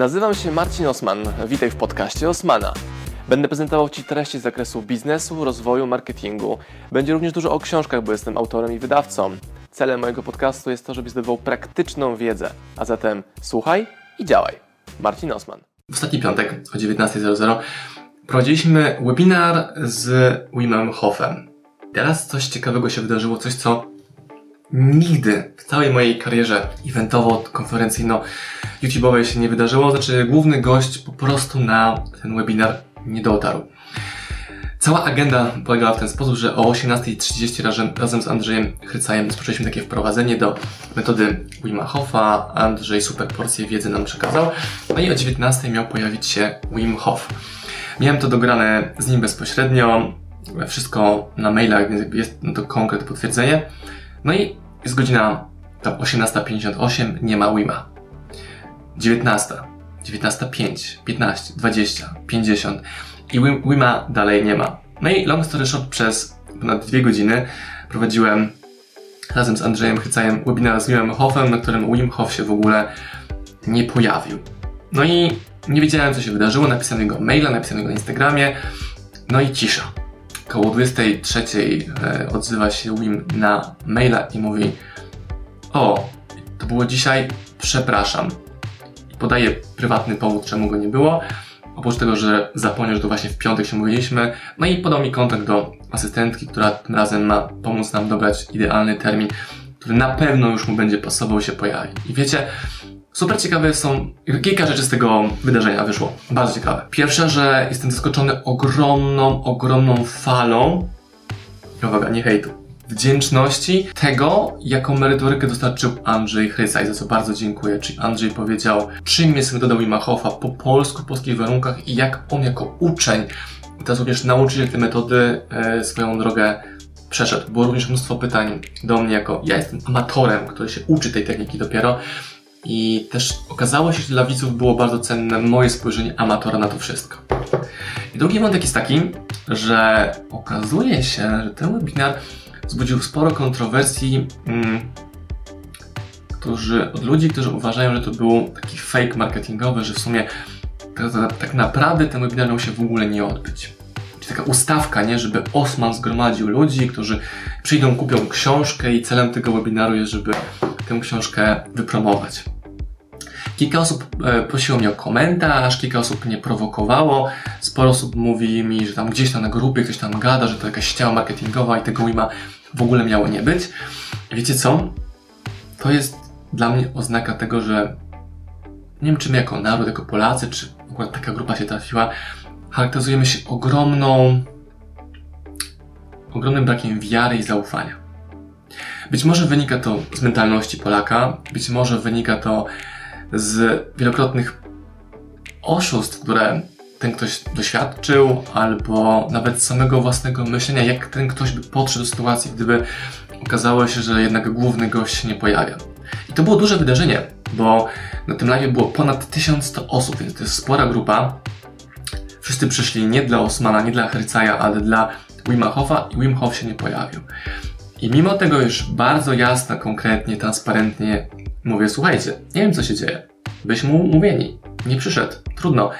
Nazywam się Marcin Osman. Witaj w podcaście Osmana. Będę prezentował Ci treści z zakresu biznesu, rozwoju, marketingu. Będzie również dużo o książkach, bo jestem autorem i wydawcą. Celem mojego podcastu jest to, żebyś zdobywał praktyczną wiedzę. A zatem słuchaj i działaj. Marcin Osman. W ostatni piątek o 19.00 prowadziliśmy webinar z Wimem Hofem. Teraz coś ciekawego się wydarzyło, coś co nigdy w całej mojej karierze eventowo-konferencyjno-youtube'owej się nie wydarzyło. Znaczy, główny gość po prostu na ten webinar nie dotarł. Cała agenda polegała w ten sposób, że o 18.30 razem, razem z Andrzejem Chrycajem rozpoczęliśmy takie wprowadzenie do metody Wima Hofa. Andrzej super porcję wiedzy nam przekazał. No i o 19.00 miał pojawić się Wim Hof. Miałem to dograne z nim bezpośrednio. Wszystko na mailach, więc jest no to konkret potwierdzenie. No i jest godzina 18.58, nie ma Wima. 19, 19.05, 15, 20, 50 i Wima dalej nie ma. No i long story short, przez ponad dwie godziny prowadziłem razem z Andrzejem Chycajem webinar z Wimem Hofem, na którym Wim Hof się w ogóle nie pojawił. No i nie wiedziałem, co się wydarzyło. Napisałem jego maila, napisałem jego na Instagramie. No i cisza. Koło 23 e, odzywa się Wim na maila i mówi O, to było dzisiaj, przepraszam. I podaje prywatny powód, czemu go nie było. Oprócz tego, że zapomniał, że to właśnie w piątek się mówiliśmy. No i podał mi kontakt do asystentki, która tym razem ma pomóc nam dobrać idealny termin, który na pewno już mu będzie pasował się pojawi. I wiecie, Super ciekawe są, kilka rzeczy z tego wydarzenia wyszło. Bardzo ciekawe. Pierwsza, że jestem zaskoczony ogromną, ogromną falą, i uwaga, nie hejtu, wdzięczności tego, jaką merytorykę dostarczył Andrzej Chrycaj, za co bardzo dziękuję. Czyli Andrzej powiedział, czym jest metoda Wimachowa po polsku, w polskich warunkach i jak on jako uczeń, teraz również nauczyciel tej metody, e, swoją drogę przeszedł. Było również mnóstwo pytań do mnie jako, ja jestem amatorem, który się uczy tej techniki dopiero, i też okazało się, że dla widzów było bardzo cenne moje spojrzenie amatora na to wszystko. I drugi wątek jest taki, że okazuje się, że ten webinar wzbudził sporo kontrowersji mm, którzy, od ludzi, którzy uważają, że to był taki fake marketingowy, że w sumie tak, tak naprawdę ten webinar miał się w ogóle nie odbyć. Czyli taka ustawka, nie, żeby Osman zgromadził ludzi, którzy przyjdą, kupią książkę i celem tego webinaru jest, żeby tę książkę wypromować. Kilka osób e, prosiło mnie o komentarz, kilka osób mnie prowokowało, sporo osób mówi mi, że tam gdzieś tam na grupie ktoś tam gada, że to jakaś ściema marketingowa i tego WIMA w ogóle miało nie być. Wiecie co? To jest dla mnie oznaka tego, że nie wiem, czy my jako naród, jako Polacy, czy akurat taka grupa się trafiła, charakteryzujemy się ogromną, ogromnym brakiem wiary i zaufania. Być może wynika to z mentalności Polaka, być może wynika to z wielokrotnych oszustw, które ten ktoś doświadczył, albo nawet samego własnego myślenia, jak ten ktoś by podszedł do sytuacji, gdyby okazało się, że jednak główny gość się nie pojawia. I to było duże wydarzenie, bo na tym live było ponad 1100 osób, więc to jest spora grupa. Wszyscy przyszli nie dla Osmana, nie dla Hercaja, ale dla Wima Hofa i Wim Hof się nie pojawił. I mimo tego już bardzo jasno, konkretnie, transparentnie mówię, słuchajcie, nie wiem co się dzieje. Byśmy mu mówieni. Nie przyszedł. Trudno.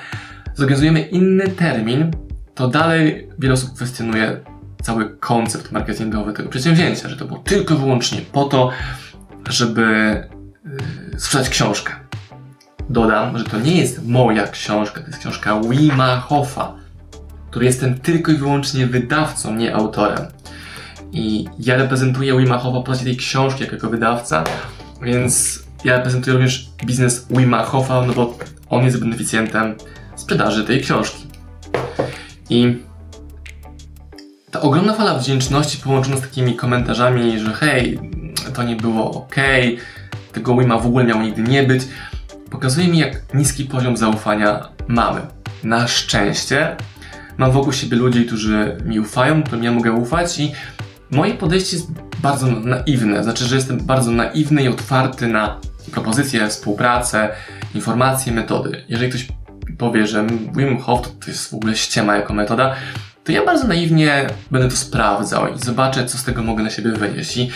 Zorganizujemy inny termin, to dalej wiele osób kwestionuje cały koncept marketingowy tego przedsięwzięcia, że to było tylko wyłącznie po to, żeby yy, sprzedać książkę. Dodam, że to nie jest moja książka, to jest książka Wima Hoffa, który jestem tylko i wyłącznie wydawcą, nie autorem. I ja reprezentuję Wima Hoffa po tej książki jako wydawca, więc ja reprezentuję również biznes Wima Hoffa, no bo on jest beneficjentem sprzedaży tej książki. I ta ogromna fala wdzięczności połączona z takimi komentarzami, że hej, to nie było ok, tego Wima w ogóle miało nigdy nie być, pokazuje mi, jak niski poziom zaufania mamy. Na szczęście mam wokół siebie ludzi, którzy mi ufają, którym ja mogę ufać i moje podejście jest bardzo naiwne. Znaczy, że jestem bardzo naiwny i otwarty na propozycje, współpracę, informacje, metody. Jeżeli ktoś powie, że Wim Hof to jest w ogóle ściema jako metoda, to ja bardzo naiwnie będę to sprawdzał i zobaczę, co z tego mogę na siebie wynieść. I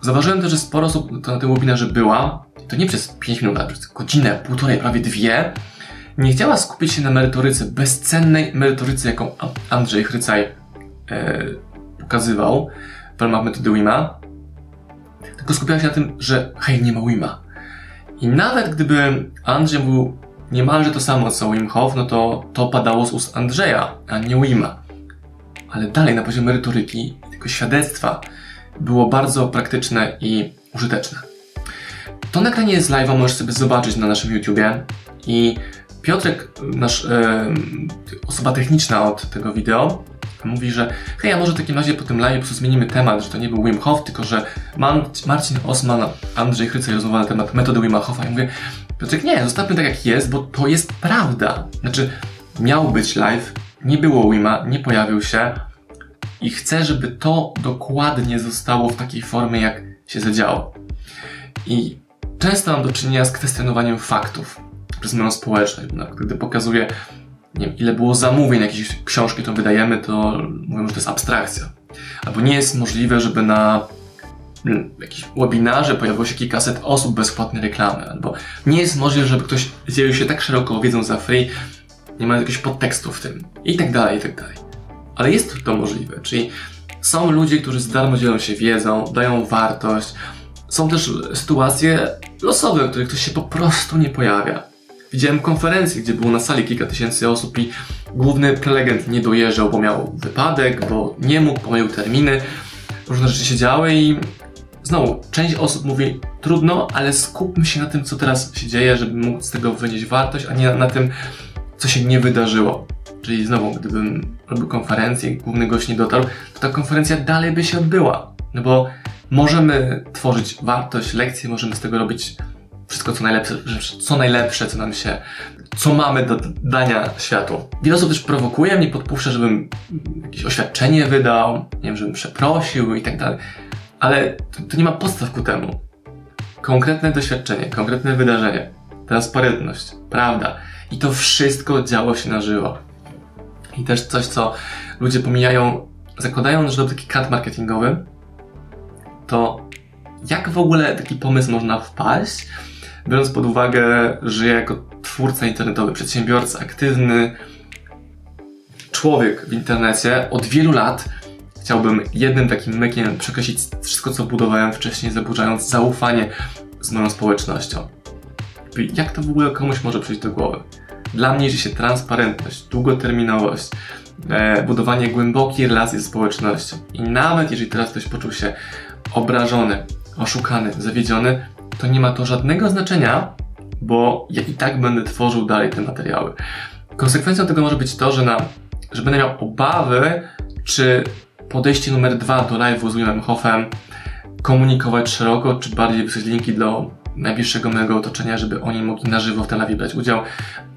zauważyłem też, że sporo osób to na tym webinarze była, to nie przez 5 minut, ale przez godzinę, półtorej, prawie dwie, nie chciała skupić się na merytoryce, bezcennej merytoryce, jaką Andrzej Chrycaj e, pokazywał w ramach metody WIMA, tylko skupiała się na tym, że hej, nie ma WIMA. I nawet gdyby Andrzej mówił niemalże to samo co Wim Hof, no to to padało z ust Andrzeja, a nie Wima. Ale dalej na poziomie merytoryki i tego świadectwa było bardzo praktyczne i użyteczne. To nagranie z live'a możesz sobie zobaczyć na naszym YouTubie i Piotrek, nasz, osoba techniczna od tego wideo, mówi, że hej, a może w takim razie po tym live zmienimy temat, że to nie był Wim Hof, tylko że Marcin Osman, Andrzej Chrycej rozmawiał na temat metody Wima Hofa. I mówię, Piotrek, nie, zostawmy tak jak jest, bo to jest prawda. Znaczy, miał być live, nie było Wima, nie pojawił się i chcę, żeby to dokładnie zostało w takiej formie, jak się zadziało. I często mam do czynienia z kwestionowaniem faktów przez moją społeczność. Gdy pokazuję, nie wiem, ile było zamówień jakiejś książki, którą wydajemy, to mówią, że to jest abstrakcja. Albo nie jest możliwe, żeby na jakimś webinarze pojawiło się kilkaset osób bezpłatnej reklamy, albo nie jest możliwe, żeby ktoś dzielił się tak szeroko wiedzą za free, nie ma jakiegoś podtekstu w tym, i tak dalej, i tak dalej. Ale jest to możliwe, czyli są ludzie, którzy z darmo dzielą się wiedzą, dają wartość. Są też sytuacje losowe, w których ktoś się po prostu nie pojawia. Widziałem konferencję, gdzie było na sali kilka tysięcy osób i główny prelegent nie dojeżdżał, bo miał wypadek, bo nie mógł, pomylił terminy. Różne rzeczy się działy i znowu, część osób mówi trudno, ale skupmy się na tym, co teraz się dzieje, żeby móc z tego wynieść wartość, a nie na, na tym, co się nie wydarzyło. Czyli znowu, gdybym robił konferencję i główny gość nie dotarł, to ta konferencja dalej by się odbyła. No bo możemy tworzyć wartość, lekcje, możemy z tego robić wszystko co najlepsze, co najlepsze, co nam się, co mamy do dania światu. Wiele osób też prowokuje mnie, podpuszcza, żebym jakieś oświadczenie wydał, nie wiem, żebym przeprosił i tak dalej. Ale to, to nie ma podstaw ku temu. Konkretne doświadczenie, konkretne wydarzenie, transparentność, prawda. I to wszystko działo się na żywo. I też coś, co ludzie pomijają, zakładając, że to taki kat marketingowy, to jak w ogóle taki pomysł można wpaść, biorąc pod uwagę, że jako twórca internetowy, przedsiębiorca, aktywny człowiek w internecie od wielu lat chciałbym jednym takim mykiem przekreślić wszystko, co budowałem wcześniej, zaburzając zaufanie z moją społecznością. Jak to w ogóle komuś może przyjść do głowy? Dla mnie liczy się transparentność, długoterminowość, e, budowanie głębokiej relacji ze społecznością. I nawet jeżeli teraz ktoś poczuł się obrażony, oszukany, zawiedziony, to nie ma to żadnego znaczenia, bo ja i tak będę tworzył dalej te materiały. Konsekwencją tego może być to, że, na, że będę miał obawy, czy podejście numer dwa do live'u z Willem Hoffem komunikować szeroko, czy bardziej wysłać linki do najbliższego mojego otoczenia, żeby oni mogli na żywo w tym live brać udział,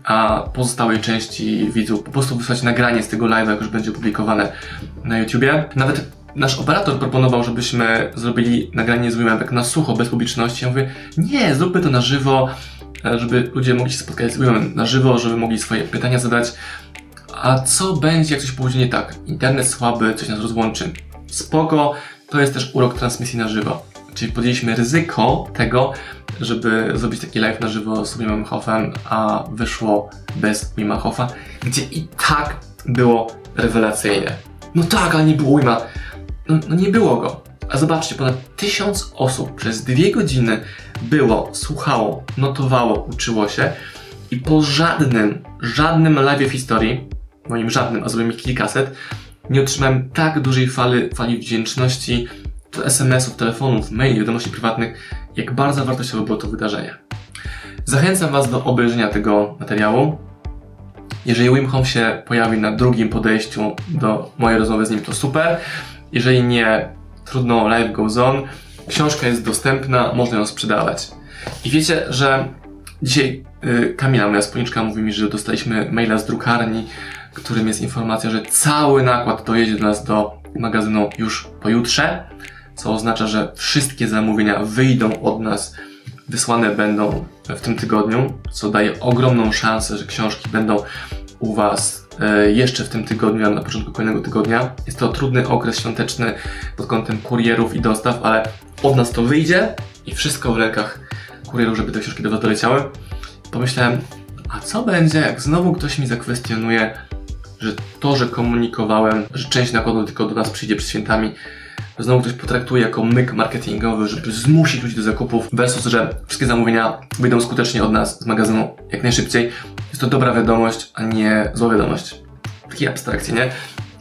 a pozostałej części widzów po prostu wysłać nagranie z tego live'a, jak już będzie opublikowane na YouTubie. Nawet nasz operator proponował, żebyśmy zrobili nagranie z Willem tak na sucho, bez publiczności. Ja mówię, nie, zróbmy to na żywo, żeby ludzie mogli się spotkać z Willem na żywo, żeby mogli swoje pytania zadać. A co będzie, jak coś pójdzie nie tak? Internet słaby, coś nas rozłączy. Spoko, to jest też urok transmisji na żywo. Czyli podjęliśmy ryzyko tego, żeby zrobić taki live na żywo z Wimem Hofem, a wyszło bez Wima Hofa, gdzie i tak było rewelacyjne. No tak, ale nie było Wima. No, no nie było go. A zobaczcie, ponad tysiąc osób przez dwie godziny było, słuchało, notowało, uczyło się i po żadnym, żadnym live w historii, moim żadnym, a zrobiłem ich kilkaset, nie otrzymałem tak dużej fali, fali wdzięczności, SMS-ów, telefonów, maili, wiadomości prywatnych, jak bardzo wartościowe było to wydarzenie. Zachęcam Was do obejrzenia tego materiału. Jeżeli Wim Hof się pojawi na drugim podejściu do mojej rozmowy z nim, to super. Jeżeli nie, trudno, live goes on. Książka jest dostępna, można ją sprzedawać. I wiecie, że dzisiaj y, Kamila, moja spółniczka, mówi mi, że dostaliśmy maila z drukarni, którym jest informacja, że cały nakład dojedzie do nas do magazynu już pojutrze, co oznacza, że wszystkie zamówienia wyjdą od nas, wysłane będą w tym tygodniu, co daje ogromną szansę, że książki będą u Was jeszcze w tym tygodniu, a na początku kolejnego tygodnia. Jest to trudny okres świąteczny pod kątem kurierów i dostaw, ale od nas to wyjdzie i wszystko w rękach kurierów, żeby te książki do Was doleciały. Pomyślałem, a co będzie, jak znowu ktoś mi zakwestionuje, że to, że komunikowałem, że część nakładu tylko do nas przyjdzie przed świętami, znowu ktoś potraktuje jako myk marketingowy, żeby zmusić ludzi do zakupów, versus, że wszystkie zamówienia wyjdą skutecznie od nas z magazynu jak najszybciej. Jest to dobra wiadomość, a nie zła wiadomość. Takie abstrakcje, nie?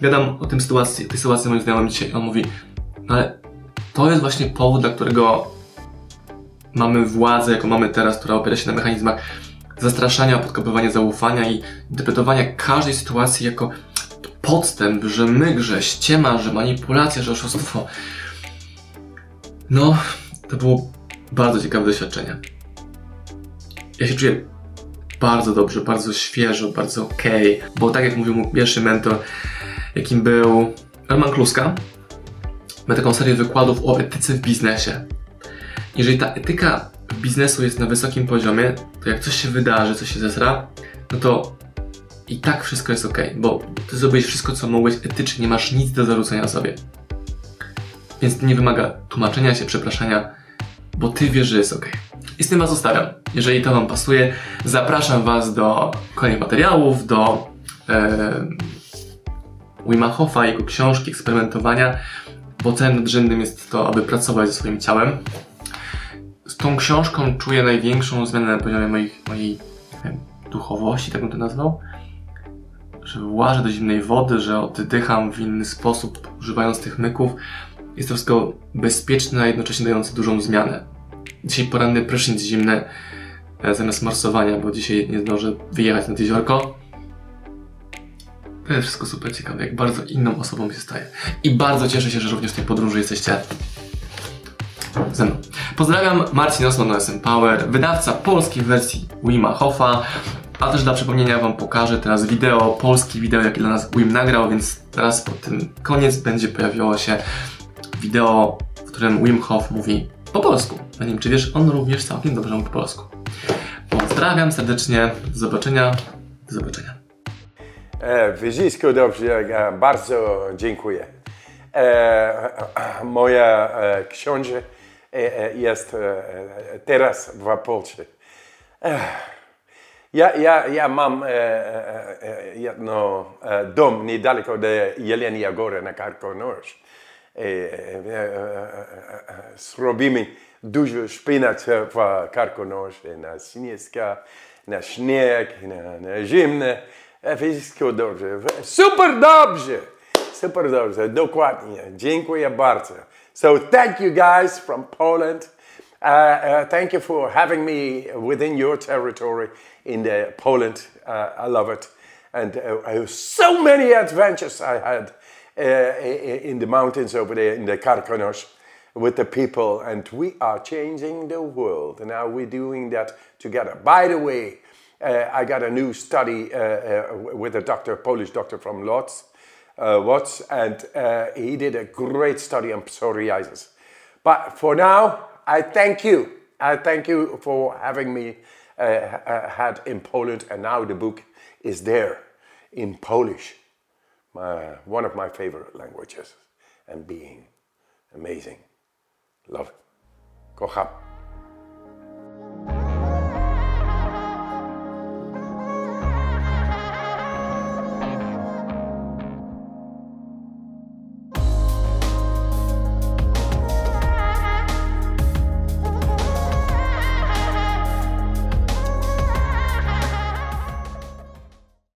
Gadam o tym sytuacji, tej sytuacji moim znajomym dzisiaj. On mówi, no ale to jest właśnie powód, dla którego mamy władzę, jaką mamy teraz, która opiera się na mechanizmach zastraszania, podkopywania zaufania i interpretowania każdej sytuacji jako podstęp, że myk, że ściema, że manipulacja, że oszustwo. No, to było bardzo ciekawe doświadczenie. Ja się czuję bardzo dobrze, bardzo świeżo, bardzo okej, okay, bo tak jak mówił mój pierwszy mentor, jakim był Roman Kluska, ma taką serię wykładów o etyce w biznesie. Jeżeli ta etyka biznesu jest na wysokim poziomie, to jak coś się wydarzy, coś się zesra, no to i tak wszystko jest ok, bo ty zrobiłeś wszystko, co mogłeś etycznie, nie masz nic do zarzucenia sobie. Więc nie wymaga tłumaczenia się, przepraszania, bo ty wiesz, że jest ok. I z tym was zostawiam. Jeżeli to wam pasuje, zapraszam was do kolejnych materiałów, do e, Wima Hofa, jego książki, eksperymentowania, bo celem nadrzędnym jest to, aby pracować ze swoim ciałem. Tą książką czuję największą zmianę na poziomie moich, mojej wiem, duchowości, tak bym to nazwał. Że włażę do zimnej wody, że oddycham w inny sposób, używając tych myków. Jest to wszystko bezpieczne, a jednocześnie dające dużą zmianę. Dzisiaj poranny prysznic zimny e, zamiast morsowania, bo dzisiaj nie zdążę wyjechać nad jeziorko. To jest wszystko super ciekawe, jak bardzo inną osobą się staje. I bardzo cieszę się, że również w tej podróży jesteście ze mną. Pozdrawiam, Marcin Osman OSM Power, wydawca polskiej wersji Wima Hoffa. A też dla przypomnienia Wam pokażę teraz wideo, polskie wideo, jakie dla nas Wim nagrał, więc teraz po tym koniec będzie pojawiło się wideo, w którym Wim Hof mówi po polsku. Nie wiem, czy wiesz, on również całkiem dobrze mówi po polsku. Pozdrawiam serdecznie, do zobaczenia, do zobaczenia. E, Wyzisku dobrze, bardzo dziękuję. E, moja e, książka jest e, e, teraz w Polsce. E, Ja, ja, ja mam e, e, e, jedno e, dom niedaleko od Jelenia Góry na Karkonosz. E, e, e, e, zrobimy dużo szpinać w Karkonosz, na śnieżka, na śnieg, na, na zimne. E, Wszystko dobrze. Super dobrze! Super dobrze, dokładnie. Dziękuję bardzo. So thank you guys from Poland. Uh, uh, thank you for having me within your territory in the Poland. Uh, I love it. And uh, so many adventures I had uh, in the mountains over there in the Karkonosh with the people. And we are changing the world. And now we're doing that together. By the way, I got a new study with a doctor, Polish doctor from Lodz, uh, Watts, and uh, he did a great study on psoriasis. But for now, I thank you. I thank you for having me uh, uh, had in Poland, and now the book is there in Polish, my, one of my favorite languages, and being amazing. Love. Kocham.